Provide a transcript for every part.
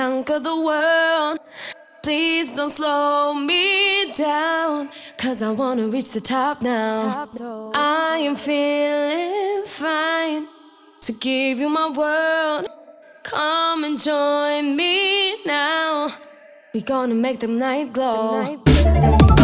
conquer the world. Please don't slow me down, cause I wanna reach the top now. I am feeling fine to give you my world. Come and join me now. We're gonna make the night glow.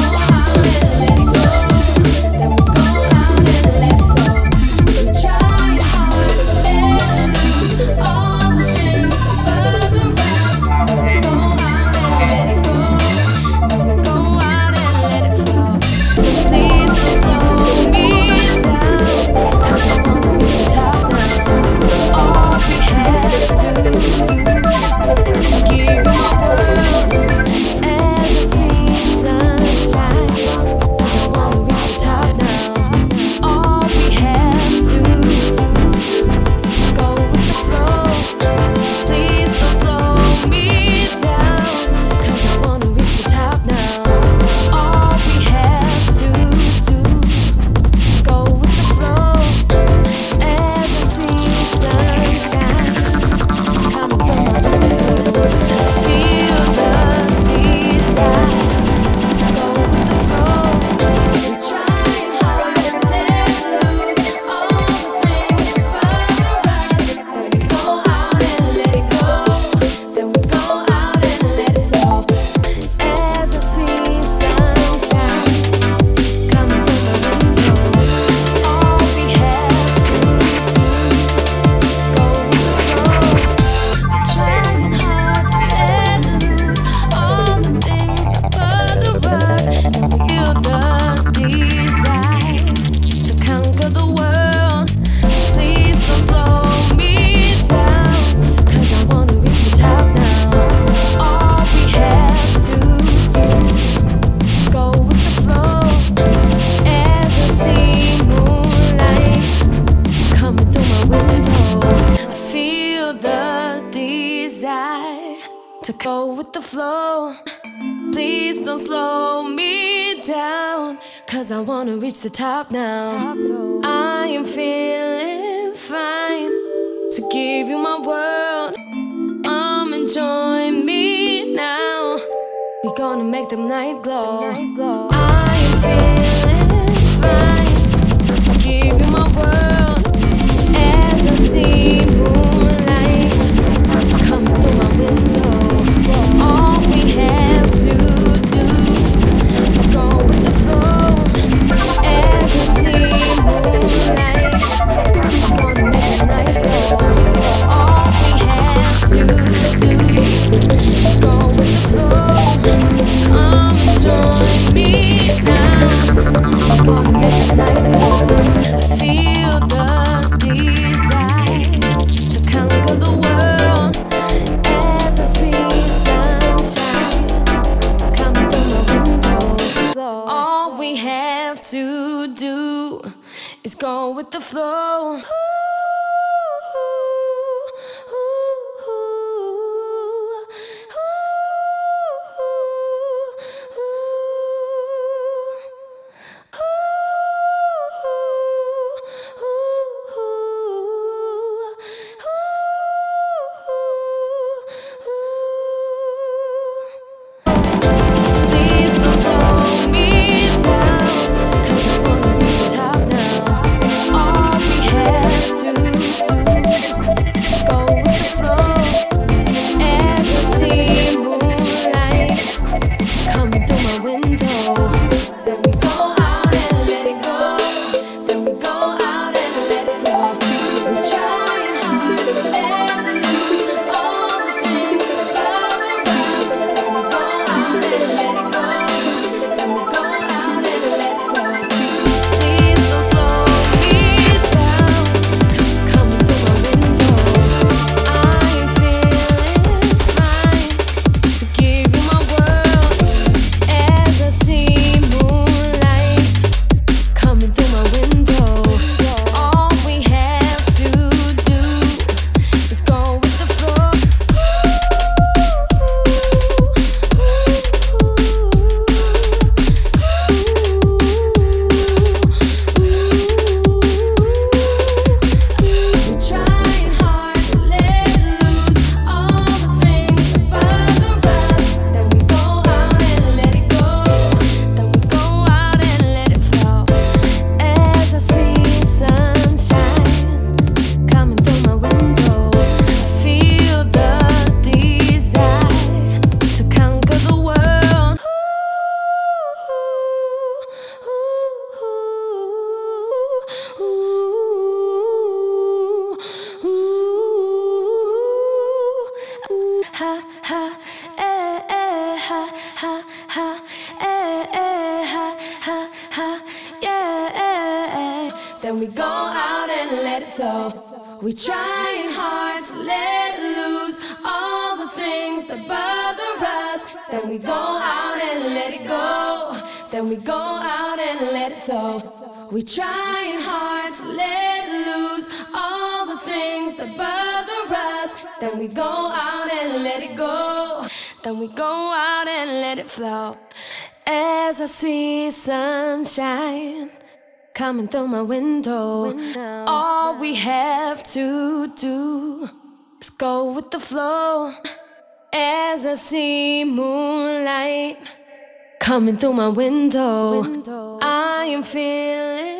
The flow. Please don't slow me down, cause I wanna reach the top now. I am feeling fine to give you my world. Come and join me now. We're gonna make the night glow. I am feeling fine to give you my world is going with the flow. Flow. We trying hard to let loose all the things that bother us. Then we go out and let it go. Then we go out and let it flow. We trying hard to let loose all the things that bother us. Then we go out and let it go. Then we go out and let it flow. As I see sunshine coming through my window. window. All we have to do is go with the flow. As I see moonlight coming through my window, window. I am feeling.